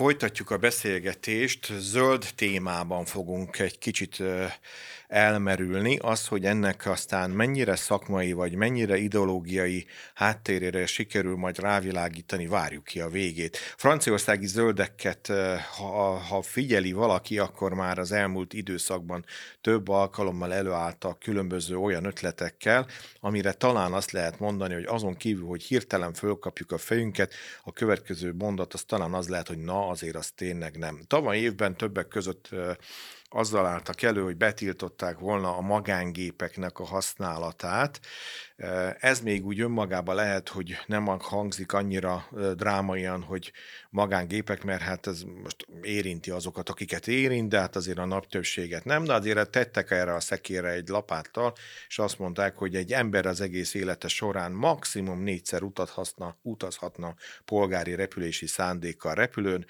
Folytatjuk a beszélgetést, zöld témában fogunk egy kicsit elmerülni. Az, hogy ennek aztán mennyire szakmai vagy mennyire ideológiai háttérére sikerül majd rávilágítani, várjuk ki a végét. Franciaországi zöldeket, ha, ha figyeli valaki, akkor már az elmúlt időszakban több alkalommal előálltak különböző olyan ötletekkel, amire talán azt lehet mondani, hogy azon kívül, hogy hirtelen fölkapjuk a fejünket, a következő mondat az talán az lehet, hogy na, azért az tényleg nem. Tavaly évben többek között azzal álltak elő, hogy betiltották volna a magángépeknek a használatát. Ez még úgy önmagában lehet, hogy nem hangzik annyira drámaian, hogy magángépek, mert hát ez most érinti azokat, akiket érint, de hát azért a naptöbbséget nem, de azért tettek erre a szekére egy lapáttal, és azt mondták, hogy egy ember az egész élete során maximum négyszer utazhatna, utazhatna polgári repülési szándékkal repülőn,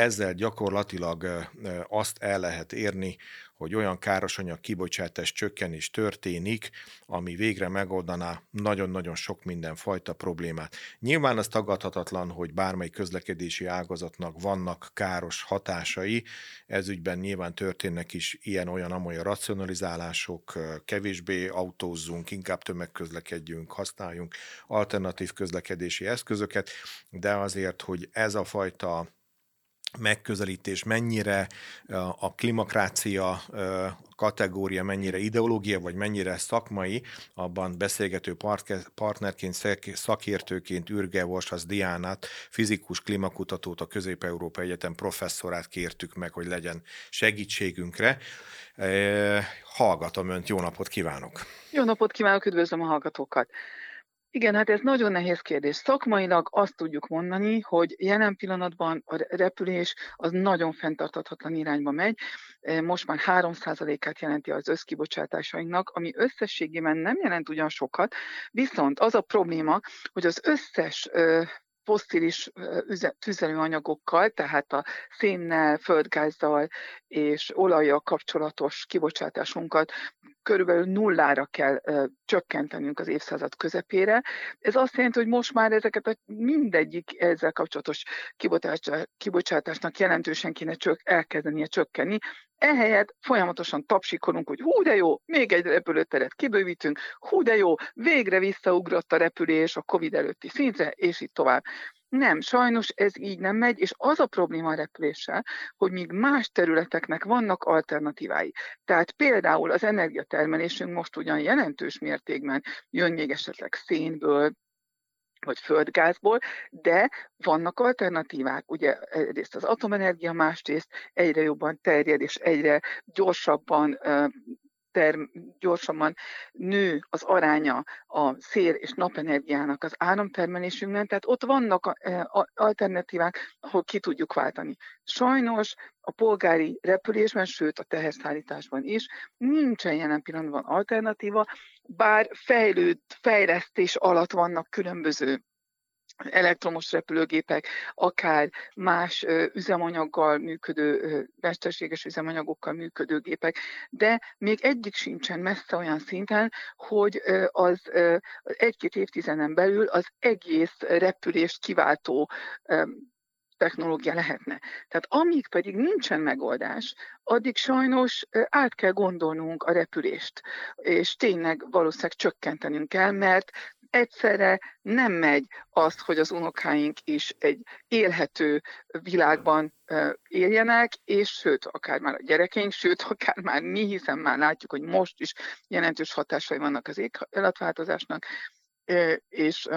ezzel gyakorlatilag azt el lehet érni, hogy olyan károsanyag kibocsátás csökkenés történik, ami végre megoldaná nagyon-nagyon sok mindenfajta problémát. Nyilván az tagadhatatlan, hogy bármely közlekedési ágazatnak vannak káros hatásai, ezügyben nyilván történnek is ilyen-olyan-amolyan racionalizálások, kevésbé autózzunk, inkább tömegközlekedjünk, használjunk alternatív közlekedési eszközöket, de azért, hogy ez a fajta megközelítés mennyire a klimakrácia kategória mennyire ideológia, vagy mennyire szakmai, abban beszélgető partnerként, szakértőként Ürge az Diánát, fizikus klimakutatót, a Közép-Európa Egyetem professzorát kértük meg, hogy legyen segítségünkre. Hallgatom Önt, jó napot kívánok! Jó napot kívánok, üdvözlöm a hallgatókat! Igen, hát ez nagyon nehéz kérdés. Szakmailag azt tudjuk mondani, hogy jelen pillanatban a repülés az nagyon fenntartathatlan irányba megy. E, most már 3%-át jelenti az összkibocsátásainknak, ami összességében nem jelent ugyan sokat, viszont az a probléma, hogy az összes fosszilis tüzelőanyagokkal, tehát a szénnel, földgázzal és olajjal kapcsolatos kibocsátásunkat körülbelül nullára kell ö, csökkentenünk az évszázad közepére. Ez azt jelenti, hogy most már ezeket a mindegyik ezzel kapcsolatos kibocsátásnak jelentősen kéne csök, elkezdenie csökkenni, Ehelyett folyamatosan tapsikolunk, hogy hú de jó, még egy repülőteret kibővítünk, hú de jó, végre visszaugrott a repülés a Covid előtti szintre, és így tovább. Nem, sajnos ez így nem megy, és az a probléma a repüléssel, hogy míg más területeknek vannak alternatívái. Tehát például az energiatermelésünk most ugyan jelentős mértékben jön még esetleg szénből, vagy földgázból, de vannak alternatívák. Ugye egyrészt az atomenergia, másrészt egyre jobban terjed, és egyre gyorsabban term, gyorsabban nő az aránya a szél és napenergiának az áramtermelésünkben, tehát ott vannak alternatívák, ahol ki tudjuk váltani. Sajnos a polgári repülésben, sőt a teherszállításban is nincsen jelen pillanatban alternatíva, bár fejlőd, fejlesztés alatt vannak különböző elektromos repülőgépek, akár más üzemanyaggal működő, mesterséges üzemanyagokkal működő gépek, de még egyik sincsen messze olyan szinten, hogy az egy-két évtizeden belül az egész repülést kiváltó technológia lehetne. Tehát amíg pedig nincsen megoldás, addig sajnos át kell gondolnunk a repülést, és tényleg valószínűleg csökkentenünk kell, mert egyszerre nem megy azt, hogy az unokáink is egy élhető világban éljenek, és sőt, akár már a gyerekeink, sőt, akár már mi, hiszen már látjuk, hogy most is jelentős hatásai vannak az éghajlatváltozásnak, és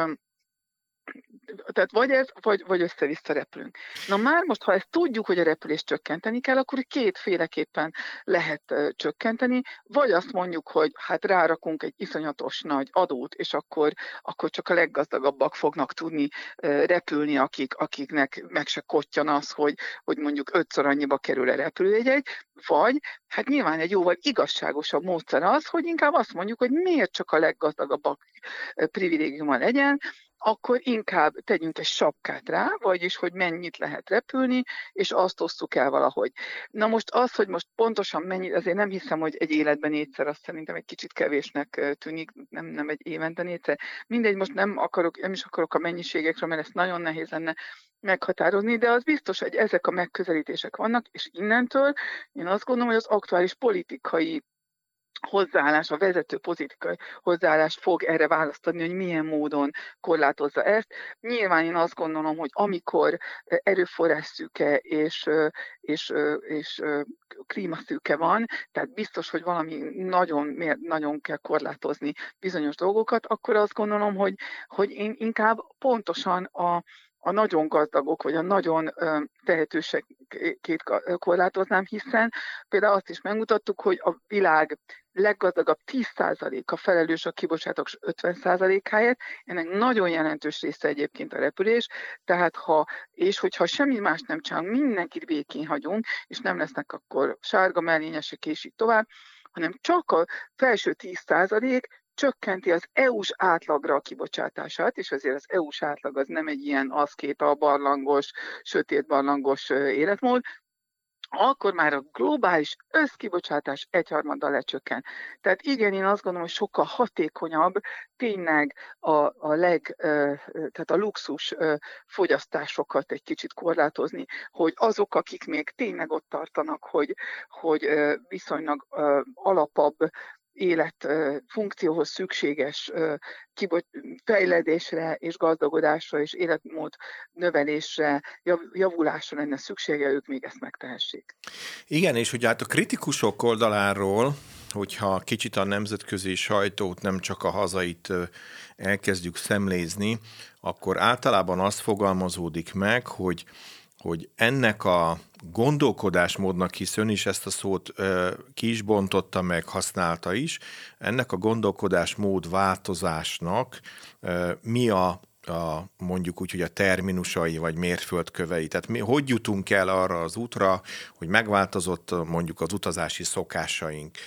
tehát vagy ez, vagy, vagy össze-vissza repülünk. Na már most, ha ezt tudjuk, hogy a repülést csökkenteni kell, akkor kétféleképpen lehet uh, csökkenteni, vagy azt mondjuk, hogy hát rárakunk egy iszonyatos nagy adót, és akkor, akkor csak a leggazdagabbak fognak tudni uh, repülni, akik, akiknek meg se kottyan az, hogy, hogy mondjuk ötször annyiba kerül a repülőjegy, vagy hát nyilván egy jóval igazságosabb módszer az, hogy inkább azt mondjuk, hogy miért csak a leggazdagabbak privilégiuma legyen, akkor inkább tegyünk egy sapkát rá, vagyis, hogy mennyit lehet repülni, és azt osszuk el valahogy. Na most az, hogy most pontosan mennyi, azért nem hiszem, hogy egy életben négyszer, azt szerintem egy kicsit kevésnek tűnik, nem, nem egy évente négyszer. Mindegy, most nem akarok, nem is akarok a mennyiségekről, mert ez nagyon nehéz lenne meghatározni, de az biztos, hogy ezek a megközelítések vannak, és innentől én azt gondolom, hogy az aktuális politikai hozzáállás, a vezető politikai hozzáállás fog erre választani, hogy milyen módon korlátozza ezt. Nyilván én azt gondolom, hogy amikor erőforrás szűke és, és, és klímaszűke van, tehát biztos, hogy valami nagyon, nagyon kell korlátozni bizonyos dolgokat, akkor azt gondolom, hogy, hogy én inkább pontosan a, a nagyon gazdagok, vagy a nagyon tehetőségét korlátoznám, hiszen például azt is megmutattuk, hogy a világ leggazdagabb 10%-a felelős a kibocsátók 50%-áért, ennek nagyon jelentős része egyébként a repülés, tehát ha, és hogyha semmi más nem csinálunk, mindenkit békén hagyunk, és nem lesznek akkor sárga mellényesek, és így tovább, hanem csak a felső 10% csökkenti az EU-s átlagra a kibocsátását, és azért az EU-s átlag az nem egy ilyen a barlangos, sötét barlangos életmód, akkor már a globális összkibocsátás egyharmaddal lecsökken. Tehát igen, én azt gondolom, hogy sokkal hatékonyabb tényleg a, a leg, tehát a luxus fogyasztásokat egy kicsit korlátozni, hogy azok, akik még tényleg ott tartanak, hogy, hogy viszonylag alapabb élet funkcióhoz szükséges fejledésre és gazdagodásra és életmód növelésre, javulásra lenne szüksége, ők még ezt megtehessék. Igen, és ugye hát a kritikusok oldaláról, hogyha kicsit a nemzetközi sajtót, nem csak a hazait elkezdjük szemlézni, akkor általában az fogalmazódik meg, hogy hogy ennek a gondolkodásmódnak, hisz ön is ezt a szót ö, ki is bontotta meg, használta is, ennek a gondolkodásmód változásnak ö, mi a a, mondjuk úgy, hogy a terminusai vagy mérföldkövei. Tehát mi, hogy jutunk el arra az útra, hogy megváltozott mondjuk az utazási szokásaink.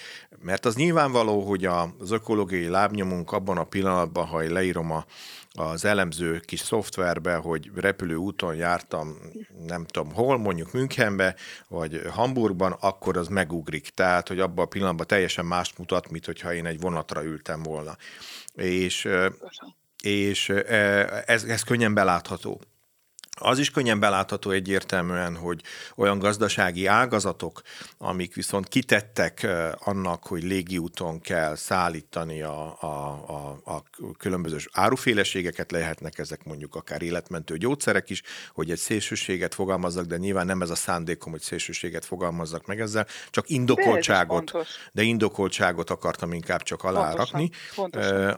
Mert az nyilvánvaló, hogy az ökológiai lábnyomunk abban a pillanatban, ha leírom a, az elemző kis szoftverbe, hogy repülő úton jártam, nem tudom hol, mondjuk Münchenbe, vagy Hamburgban, akkor az megugrik. Tehát, hogy abban a pillanatban teljesen mást mutat, mint hogyha én egy vonatra ültem volna. És és ez, ez könnyen belátható. Az is könnyen belátható egyértelműen, hogy olyan gazdasági ágazatok, amik viszont kitettek annak, hogy légiúton kell szállítani a, a, a, a különböző áruféleségeket, lehetnek ezek mondjuk akár életmentő gyógyszerek is, hogy egy szélsőséget fogalmazzak, de nyilván nem ez a szándékom, hogy szélsőséget fogalmazzak meg ezzel, csak indokoltságot, de, de indokoltságot akartam inkább csak alárakni.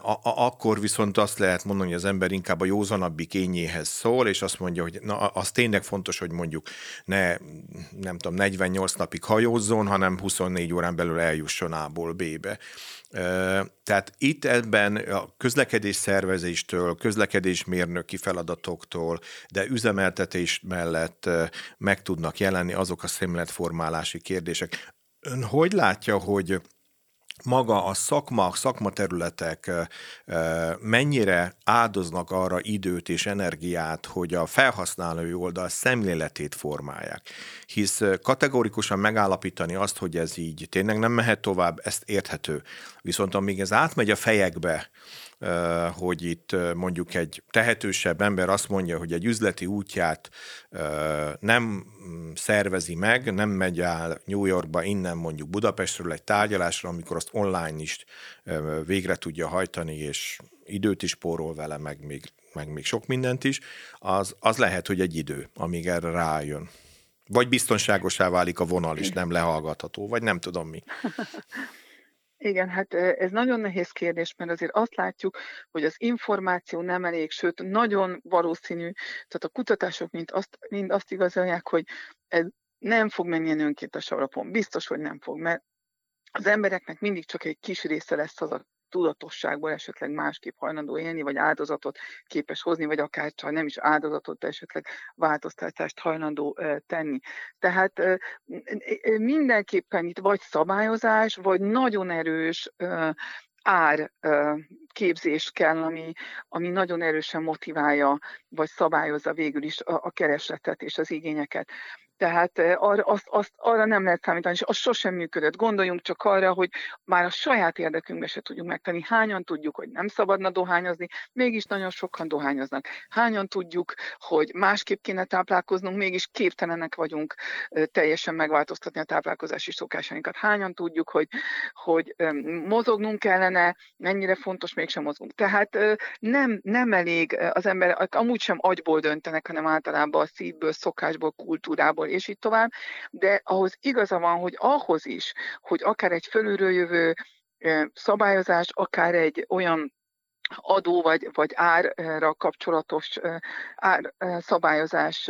A, a, akkor viszont azt lehet mondani, hogy az ember inkább a józanabbi kényéhez szól, és azt mondja, hogy na, az tényleg fontos, hogy mondjuk ne, nem tudom, 48 napig hajózzon, hanem 24 órán belül eljusson A-ból B-be. Tehát itt ebben a közlekedés szervezéstől, közlekedésmérnöki feladatoktól, de üzemeltetés mellett meg tudnak jelenni azok a szemletformálási kérdések. Ön hogy látja, hogy maga a szakma, szakmaterületek mennyire áldoznak arra időt és energiát, hogy a felhasználói oldal szemléletét formálják. Hisz kategorikusan megállapítani azt, hogy ez így tényleg nem mehet tovább, ezt érthető. Viszont amíg ez átmegy a fejekbe, hogy itt mondjuk egy tehetősebb ember azt mondja, hogy egy üzleti útját nem szervezi meg, nem megy el New Yorkba innen mondjuk Budapestről egy tárgyalásra, amikor azt online is végre tudja hajtani, és időt is spórol vele, meg még, meg még sok mindent is, az, az lehet, hogy egy idő, amíg erre rájön. Vagy biztonságosá válik a vonal is, nem lehallgatható, vagy nem tudom mi. Igen, hát ez nagyon nehéz kérdés, mert azért azt látjuk, hogy az információ nem elég, sőt, nagyon valószínű, tehát a kutatások mind azt, mind azt igazolják, hogy ez nem fog menni önkéntes alapon. Biztos, hogy nem fog, mert az embereknek mindig csak egy kis része lesz az a tudatosságból esetleg másképp hajlandó élni, vagy áldozatot képes hozni, vagy akár csak nem is áldozatot, de esetleg változtatást hajlandó tenni. Tehát mindenképpen itt vagy szabályozás, vagy nagyon erős ár képzés kell, ami, ami nagyon erősen motiválja, vagy szabályozza végül is a, a keresletet és az igényeket. Tehát arra, azt, azt, arra nem lehet számítani, és az sosem működött. Gondoljunk csak arra, hogy már a saját érdekünkbe se tudjuk megtenni. Hányan tudjuk, hogy nem szabadna dohányozni, mégis nagyon sokan dohányoznak. Hányan tudjuk, hogy másképp kéne táplálkoznunk, mégis képtelenek vagyunk teljesen megváltoztatni a táplálkozási szokásainkat. Hányan tudjuk, hogy, hogy mozognunk kellene, mennyire fontos, mégsem mozgunk. Tehát nem, nem elég az ember, amúgy sem agyból döntenek, hanem általában a szívből, szokásból, kultúrából, és így tovább, de ahhoz igaza van, hogy ahhoz is, hogy akár egy fölülről jövő szabályozás, akár egy olyan adó vagy, vagy árra kapcsolatos ár szabályozás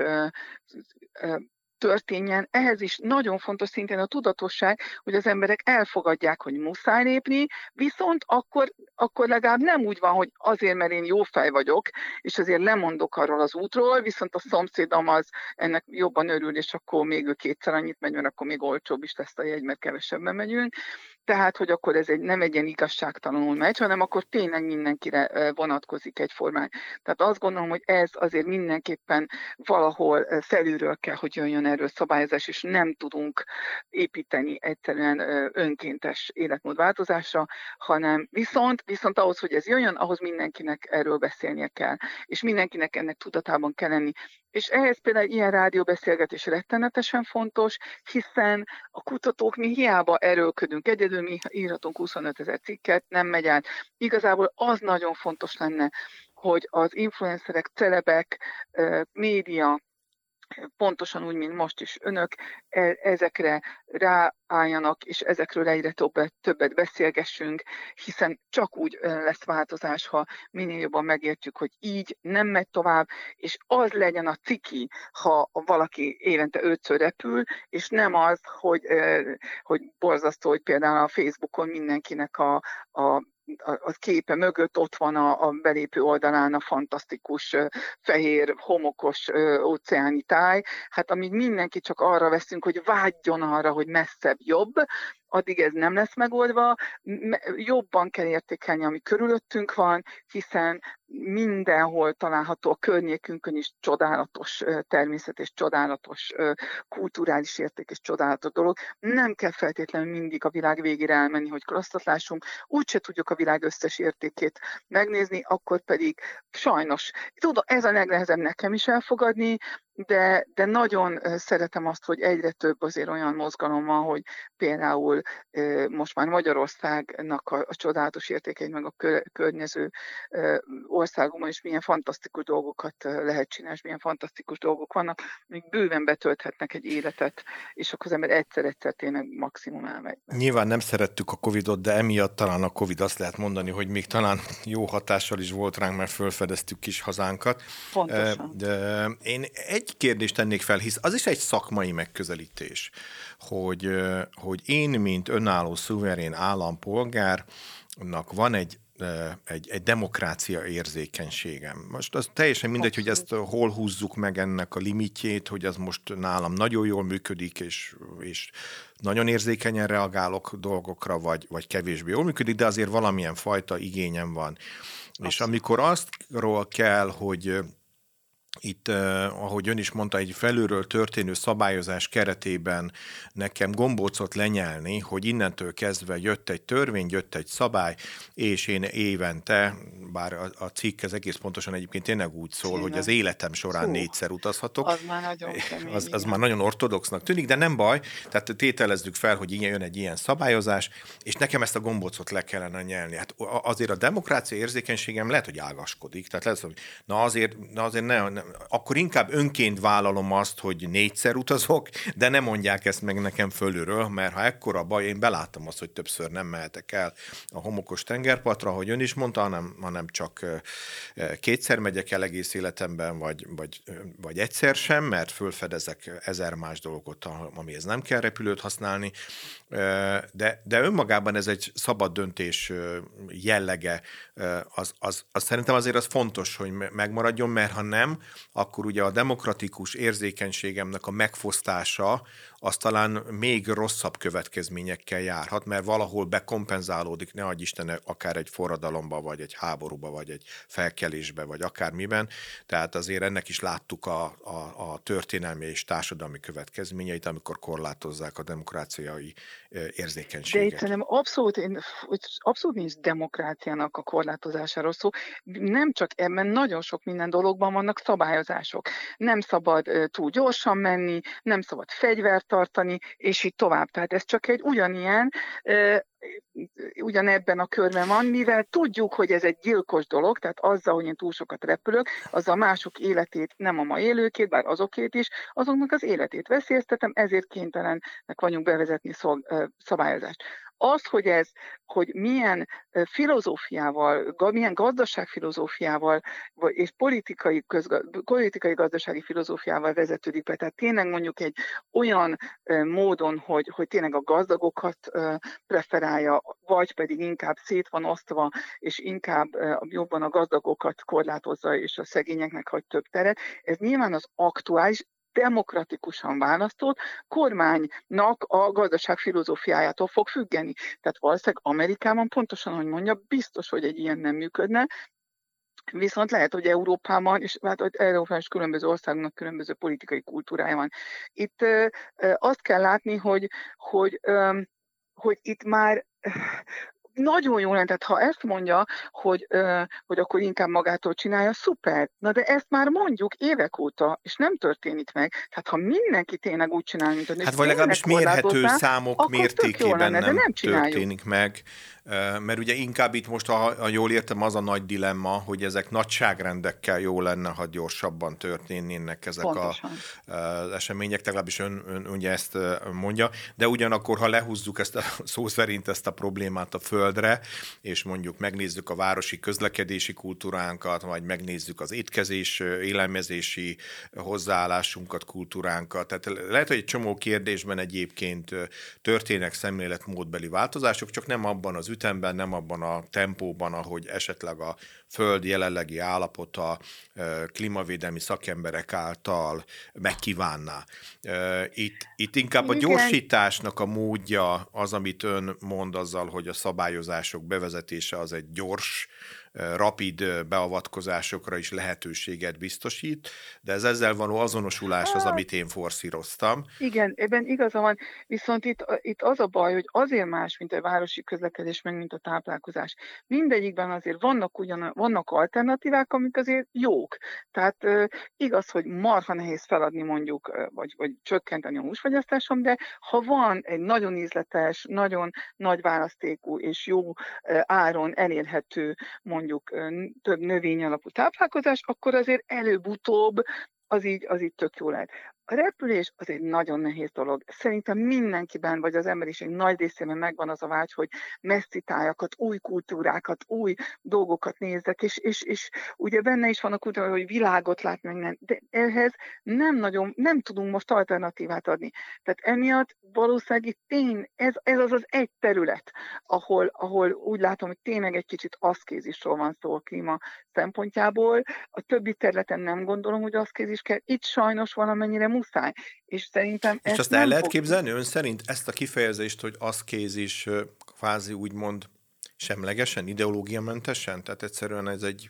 történjen, ehhez is nagyon fontos szintén a tudatosság, hogy az emberek elfogadják, hogy muszáj lépni, viszont akkor, akkor legalább nem úgy van, hogy azért, mert én jó fej vagyok, és azért lemondok arról az útról, viszont a szomszédom az ennek jobban örül, és akkor még ő kétszer annyit megy, mert akkor még olcsóbb is lesz a jegy, mert kevesebben megyünk tehát, hogy akkor ez egy, nem egy ilyen igazságtalanul megy, hanem akkor tényleg mindenkire vonatkozik egyformán. Tehát azt gondolom, hogy ez azért mindenképpen valahol felülről kell, hogy jöjjön erről szabályozás, és nem tudunk építeni egyszerűen önkéntes életmódváltozásra, hanem viszont, viszont ahhoz, hogy ez jöjjön, ahhoz mindenkinek erről beszélnie kell. És mindenkinek ennek tudatában kell lenni. És ehhez például ilyen rádióbeszélgetés rettenetesen fontos, hiszen a kutatók mi hiába erőlködünk egyedül, mi írhatunk 25 ezer cikket, nem megy át. Igazából az nagyon fontos lenne, hogy az influencerek, celebek, média, pontosan úgy, mint most is. Önök, e, ezekre ráálljanak, és ezekről egyre többet, többet beszélgessünk, hiszen csak úgy lesz változás, ha minél jobban megértjük, hogy így nem megy tovább, és az legyen a ciki, ha valaki évente ötször repül, és nem az, hogy, hogy borzasztó, hogy például a Facebookon mindenkinek a, a a képe mögött ott van a, a belépő oldalán a fantasztikus fehér, homokos óceáni táj. Hát amíg mindenki csak arra veszünk, hogy vágyjon arra, hogy messzebb jobb, addig ez nem lesz megoldva, jobban kell értékelni, ami körülöttünk van, hiszen mindenhol található a környékünkön is csodálatos természet és csodálatos kulturális érték és csodálatos dolog. Nem kell feltétlenül mindig a világ végére elmenni, hogy klasszat lássunk, úgyse tudjuk a világ összes értékét megnézni, akkor pedig sajnos, tudom, ez a legnehezebb nekem is elfogadni, de, de nagyon szeretem azt, hogy egyre több azért olyan mozgalom van, hogy például most már Magyarországnak a, a csodálatos értékeit, meg a környező országokban is milyen fantasztikus dolgokat lehet csinálni, és milyen fantasztikus dolgok vannak, még bőven betölthetnek egy életet, és akkor az ember egyszer-egyszer tényleg maximum elmegy. Nyilván nem szerettük a Covid-ot, de emiatt talán a Covid azt lehet mondani, hogy még talán jó hatással is volt ránk, mert felfedeztük kis hazánkat. Pontosan. De én egy egy kérdést tennék fel, hisz az is egy szakmai megközelítés, hogy, hogy én, mint önálló, szuverén állampolgárnak van egy egy, egy demokrácia érzékenységem. Most az teljesen mindegy, hogy ezt hol húzzuk meg ennek a limitjét, hogy az most nálam nagyon jól működik, és, és nagyon érzékenyen reagálok dolgokra, vagy, vagy kevésbé jól működik, de azért valamilyen fajta igényem van. Abszolút. És amikor aztról kell, hogy itt, ahogy ön is mondta, egy felülről történő szabályozás keretében nekem gombócot lenyelni, hogy innentől kezdve jött egy törvény, jött egy szabály, és én évente, bár a, a cikk ez egész pontosan egyébként tényleg úgy szól, Címe. hogy az életem során Hú, négyszer utazhatok. Az már nagyon kemény, az, az már nagyon ortodoxnak tűnik, de nem baj, tehát tételezzük fel, hogy ilyen jön egy ilyen szabályozás, és nekem ezt a gombócot le kellene nyelni. Hát azért a demokrácia érzékenységem lehet, hogy ágaskodik, tehát lehet, hogy na azért, na azért ne, ne akkor inkább önként vállalom azt, hogy négyszer utazok, de nem mondják ezt meg nekem fölülről, mert ha ekkora baj, én beláttam azt, hogy többször nem mehetek el a homokos tengerpartra, hogy ön is mondta, hanem, hanem csak kétszer megyek el egész életemben, vagy, vagy, vagy egyszer sem, mert fölfedezek ezer más dolgot, amihez nem kell repülőt használni, de, de önmagában ez egy szabad döntés jellege, az, az, az szerintem azért az fontos, hogy megmaradjon, mert ha nem, akkor ugye a demokratikus érzékenységemnek a megfosztása az talán még rosszabb következményekkel járhat, mert valahol bekompenzálódik, ne adj Isten, akár egy forradalomba, vagy egy háborúba, vagy egy felkelésbe, vagy akármiben. Tehát azért ennek is láttuk a, a, a történelmi és társadalmi következményeit, amikor korlátozzák a demokráciai érzékenységet. De itt szerintem abszolút, én, abszolút nincs demokráciának a korlátozásáról szó. Nem csak ebben, nagyon sok minden dologban vannak szabályozások. Nem szabad túl gyorsan menni, nem szabad fegyvert tartani, és így tovább. Tehát ez csak egy ugyanilyen, ugyanebben a körben van, mivel tudjuk, hogy ez egy gyilkos dolog, tehát azzal, hogy én túl sokat repülök, az a mások életét, nem a ma élőkét, bár azokét is, azoknak az életét veszélyeztetem, ezért kénytelenek vagyunk bevezetni szabályozást. Az, hogy ez, hogy milyen filozófiával, milyen gazdaságfilozófiával és politikai, közga, politikai gazdasági filozófiával vezetődik be. Tehát tényleg mondjuk egy olyan módon, hogy, hogy tényleg a gazdagokat preferálja, vagy pedig inkább szét van osztva, és inkább jobban a gazdagokat korlátozza, és a szegényeknek hagy több teret. Ez nyilván az aktuális, demokratikusan választott kormánynak a gazdaság filozófiájától fog függeni. Tehát valószínűleg Amerikában pontosan, hogy mondja, biztos, hogy egy ilyen nem működne, Viszont lehet, hogy Európában, és hát Európában is különböző országoknak különböző politikai kultúrája van. Itt azt kell látni, hogy, hogy, hogy itt már nagyon jó lenne, tehát ha ezt mondja, hogy, ö, hogy akkor inkább magától csinálja, szuper. Na de ezt már mondjuk évek óta, és nem történik meg. Tehát ha mindenki tényleg úgy csinál, mint hogy Hát vagy legalábbis mérhető számok mértékében lenne, nem, nem történik meg. Mert ugye inkább itt most, ha jól értem, az a nagy dilemma, hogy ezek nagyságrendekkel jó lenne, ha gyorsabban történnének ezek a, az események, legalábbis ön, ön ugye ezt mondja, de ugyanakkor, ha lehúzzuk ezt a szó szerint ezt a problémát a földre, és mondjuk megnézzük a városi közlekedési kultúránkat, vagy megnézzük az étkezés, élelmezési hozzáállásunkat, kultúránkat, tehát lehet, hogy egy csomó kérdésben egyébként történnek szemléletmódbeli változások, csak nem abban az ütemben, nem abban a tempóban, ahogy esetleg a Föld jelenlegi állapota klímavédelmi szakemberek által megkívánná. Itt, itt inkább a gyorsításnak a módja az, amit ön mond azzal, hogy a szabályozások bevezetése az egy gyors rapid beavatkozásokra is lehetőséget biztosít, de ez ezzel való azonosulás az, hát amit én forszíroztam. Igen, ebben igaza van, viszont itt, itt az a baj, hogy azért más, mint a városi közlekedés, meg mint a táplálkozás. Mindegyikben azért vannak ugyan, vannak alternatívák, amik azért jók. Tehát igaz, hogy marha nehéz feladni mondjuk, vagy, vagy csökkenteni a húsfogyasztásom, de ha van egy nagyon ízletes, nagyon nagy választékú és jó áron elérhető mondjuk mondjuk több növény alapú táplálkozás, akkor azért előbb-utóbb az így, az így tök jó lehet. A repülés az egy nagyon nehéz dolog. Szerintem mindenkiben, vagy az emberiség nagy részében megvan az a vágy, hogy messzi tájakat, új kultúrákat, új dolgokat nézzek, és, és, és ugye benne is van a kultúra, hogy világot látni, meg nem. De ehhez nem nagyon, nem tudunk most alternatívát adni. Tehát emiatt valószínűleg tény, ez, ez az az egy terület, ahol, ahol úgy látom, hogy tényleg egy kicsit aszkézisról van szó a klíma szempontjából. A többi területen nem gondolom, hogy aszkézis kell. Itt sajnos valamennyire muszáj. És szerintem És azt el lehet fog... képzelni ön szerint ezt a kifejezést, hogy aszkézis kvázi úgymond semlegesen, ideológiamentesen? Tehát egyszerűen ez egy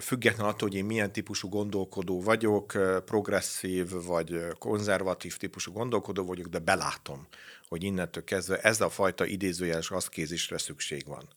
független attól, hogy én milyen típusú gondolkodó vagyok, progresszív vagy konzervatív típusú gondolkodó vagyok, de belátom, hogy innentől kezdve ez a fajta idézőjeles aszkézisre szükség van.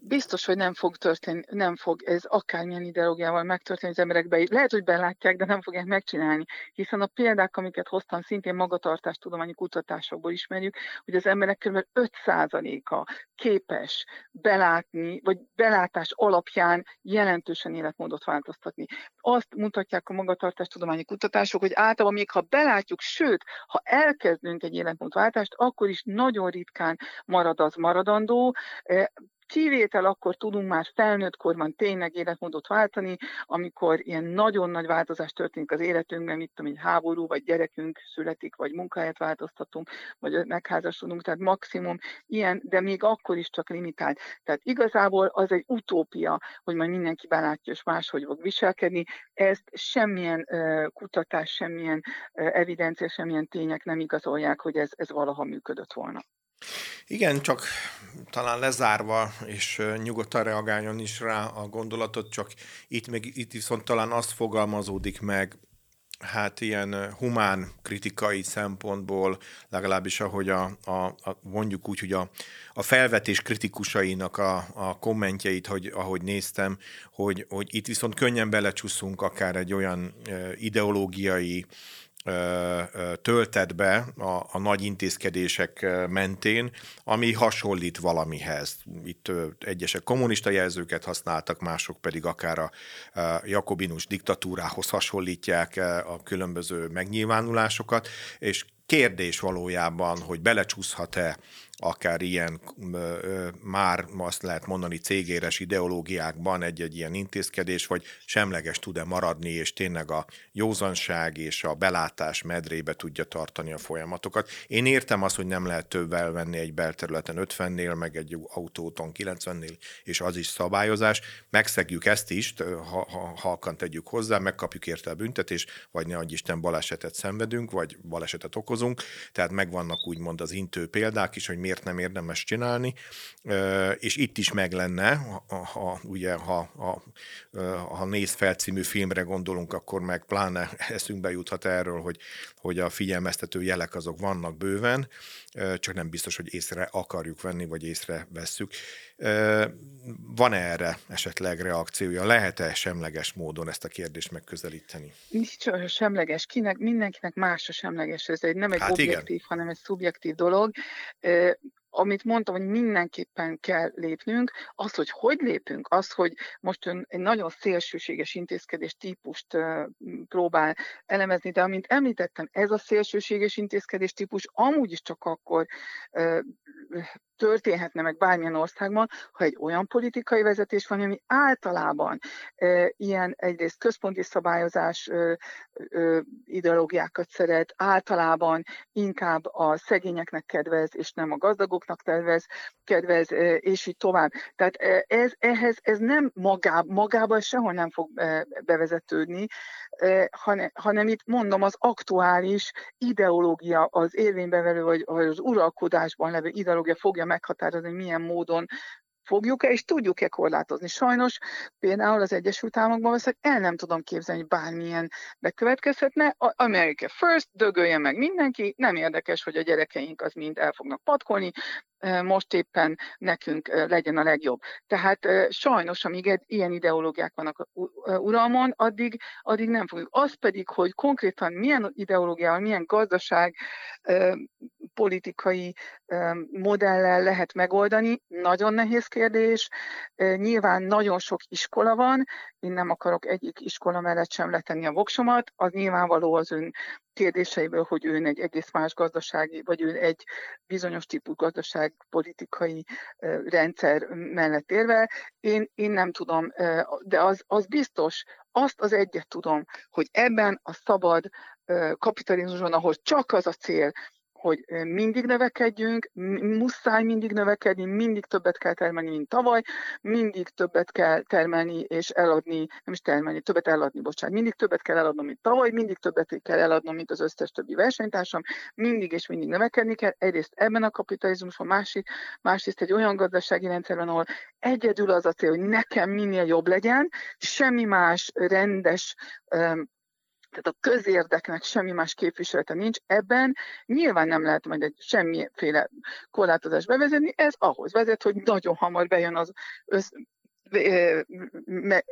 Biztos, hogy nem fog történni, nem fog ez akármilyen ideológiával megtörténni az emberekbe. Lehet, hogy belátják, de nem fogják megcsinálni. Hiszen a példák, amiket hoztam, szintén magatartástudományi kutatásokból ismerjük, hogy az emberek kb. 5%-a képes belátni, vagy belátás alapján jelentősen életmódot változtatni. Azt mutatják a magatartástudományi kutatások, hogy általában még ha belátjuk, sőt, ha elkezdünk egy életmódváltást, akkor is nagyon ritkán marad az maradandó, Kivétel akkor tudunk már felnőtt korban tényleg életmódot váltani, amikor ilyen nagyon nagy változás történik az életünkben, mint tudom, egy háború, vagy gyerekünk születik, vagy munkáját változtatunk, vagy megházasodunk, tehát maximum ilyen, de még akkor is csak limitált. Tehát igazából az egy utópia, hogy majd mindenki belátja, és máshogy fog viselkedni. Ezt semmilyen kutatás, semmilyen evidencia, semmilyen tények nem igazolják, hogy ez, ez valaha működött volna. Igen, csak talán lezárva, és nyugodtan reagáljon is rá a gondolatot, csak itt, meg, itt viszont talán azt fogalmazódik meg, hát ilyen humán kritikai szempontból, legalábbis ahogy a, a, a mondjuk úgy, hogy a, a felvetés kritikusainak a, a kommentjeit, hogy, ahogy néztem, hogy, hogy itt viszont könnyen belecsúszunk akár egy olyan ideológiai töltett be a, a nagy intézkedések mentén, ami hasonlít valamihez. Itt egyesek kommunista jelzőket használtak, mások pedig akár a jakobinus diktatúrához hasonlítják a különböző megnyilvánulásokat, és kérdés valójában, hogy belecsúszhat-e akár ilyen már azt lehet mondani cégéres ideológiákban egy-egy ilyen intézkedés, vagy semleges tud-e maradni, és tényleg a józanság és a belátás medrébe tudja tartani a folyamatokat. Én értem azt, hogy nem lehet többvel venni egy belterületen 50-nél, meg egy autóton 90-nél, és az is szabályozás. Megszegjük ezt is, ha, ha halkan tegyük hozzá, megkapjuk érte a büntetést, vagy ne adj Isten balesetet szenvedünk, vagy balesetet okozunk. Tehát megvannak úgymond az intő példák is, hogy miért miért nem érdemes csinálni, és itt is meg lenne, ha, ha ugye, ha, ha, ha Néz fel filmre gondolunk, akkor meg pláne eszünkbe juthat erről, hogy, hogy a figyelmeztető jelek azok vannak bőven, csak nem biztos, hogy észre akarjuk venni, vagy észre vesszük. Van-e erre esetleg reakciója? Lehet-e semleges módon ezt a kérdést megközelíteni? Nincs olyan semleges. Kinek, mindenkinek más a semleges. Ez egy, nem egy hát objektív, igen. hanem egy szubjektív dolog amit mondtam, hogy mindenképpen kell lépnünk, az, hogy hogy lépünk, az, hogy most ön egy nagyon szélsőséges intézkedés típust próbál elemezni, de amint említettem, ez a szélsőséges intézkedés típus amúgy is csak akkor történhetne meg bármilyen országban, ha egy olyan politikai vezetés van, ami általában e, ilyen egyrészt központi szabályozás e, e, ideológiákat szeret, általában inkább a szegényeknek kedvez, és nem a gazdagoknak kedvez, kedvez és így tovább. Tehát ez, ehhez ez nem magá, magában sehol nem fog bevezetődni, hanem, hanem itt mondom, az aktuális ideológia, az érvénybevelő, vagy, vagy az uralkodásban levő ideológia fogja meghatározni, milyen módon fogjuk-e és tudjuk-e korlátozni. Sajnos például az Egyesült Államokban veszek, el nem tudom képzelni, hogy bármilyen bekövetkezhetne. America first, dögölje meg mindenki, nem érdekes, hogy a gyerekeink az mind el fognak patkolni, most éppen nekünk legyen a legjobb. Tehát sajnos, amíg ilyen ideológiák vannak uralmon, addig, addig nem fogjuk. Az pedig, hogy konkrétan milyen ideológiával, milyen gazdaság politikai modellel lehet megoldani, nagyon nehéz kérdés. Nyilván nagyon sok iskola van, én nem akarok egyik iskola mellett sem letenni a voksomat, az nyilvánvaló az ön kérdéseiből, hogy ő egy egész más gazdasági, vagy ő egy bizonyos típus gazdaságpolitikai rendszer mellett érve. Én, én nem tudom, de az, az biztos, azt az egyet tudom, hogy ebben a szabad kapitalizmusban, ahol csak az a cél, hogy mindig növekedjünk, muszáj mindig növekedni, mindig többet kell termelni, mint tavaly, mindig többet kell termelni és eladni, nem is termelni, többet eladni, bocsánat, mindig többet kell eladnom, mint tavaly, mindig többet kell eladnom, mint az összes többi versenytársam, mindig és mindig növekedni kell, egyrészt ebben a kapitalizmusban, másik, másrészt egy olyan gazdasági rendszerben, ahol egyedül az a cél, hogy nekem minél jobb legyen, semmi más rendes tehát a közérdeknek semmi más képviselete nincs, ebben nyilván nem lehet majd egy semmiféle korlátozást bevezetni, ez ahhoz vezet, hogy nagyon hamar bejön az össz,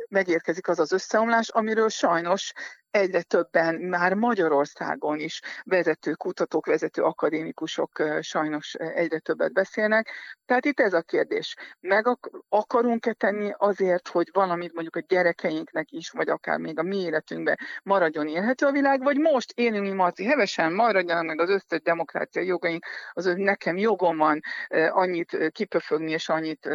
megérkezik az az összeomlás, amiről sajnos egyre többen már Magyarországon is vezető kutatók, vezető akadémikusok sajnos egyre többet beszélnek. Tehát itt ez a kérdés. Meg akarunk-e tenni azért, hogy valamit mondjuk a gyerekeinknek is, vagy akár még a mi életünkben maradjon élhető a világ, vagy most élünk mi Marci hevesen, maradjanak meg az összes demokrácia jogaink, az, nekem jogom van annyit kipöfögni és annyit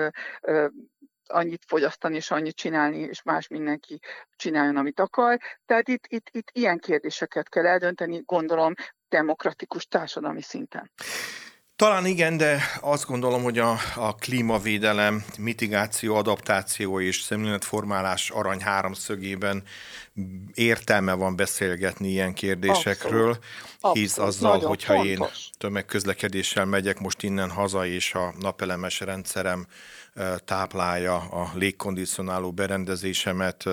annyit fogyasztani és annyit csinálni, és más mindenki csináljon, amit akar. Tehát itt, itt, itt ilyen kérdéseket kell eldönteni, gondolom, demokratikus társadalmi szinten. Talán igen, de azt gondolom, hogy a, a klímavédelem, mitigáció, adaptáció és szemléletformálás arany háromszögében értelme van beszélgetni ilyen kérdésekről, Abszolút. hisz Abszolút. azzal, Nagyon hogyha fontos. én tömegközlekedéssel megyek most innen haza, és a napelemes rendszerem táplálja a légkondicionáló berendezésemet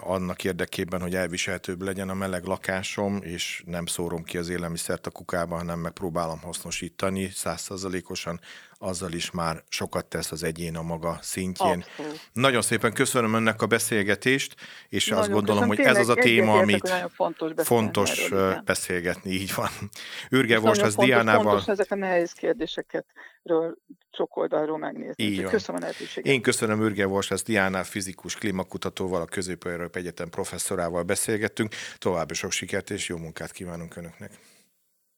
annak érdekében, hogy elviselhetőbb legyen a meleg lakásom, és nem szórom ki az élelmiszert a kukába, hanem megpróbálom hasznosítani százszerzalékosan azzal is már sokat tesz az egyén a maga szintjén. Abszolút. Nagyon szépen köszönöm önnek a beszélgetést, és nagyon azt gondolom, hogy ez az a téma, amit fontos, fontos erről, beszélgetni, így van. Ürge Vostas Diánával. Fontos ezek a nehéz kérdéseket sok oldalról megnézni. Így van. Köszönöm a lehetőséget. Én köszönöm Ürge Vostas Diánál, fizikus klímakutatóval, a közép Egyetem professzorával beszélgettünk. További sok sikert és jó munkát kívánunk Önöknek.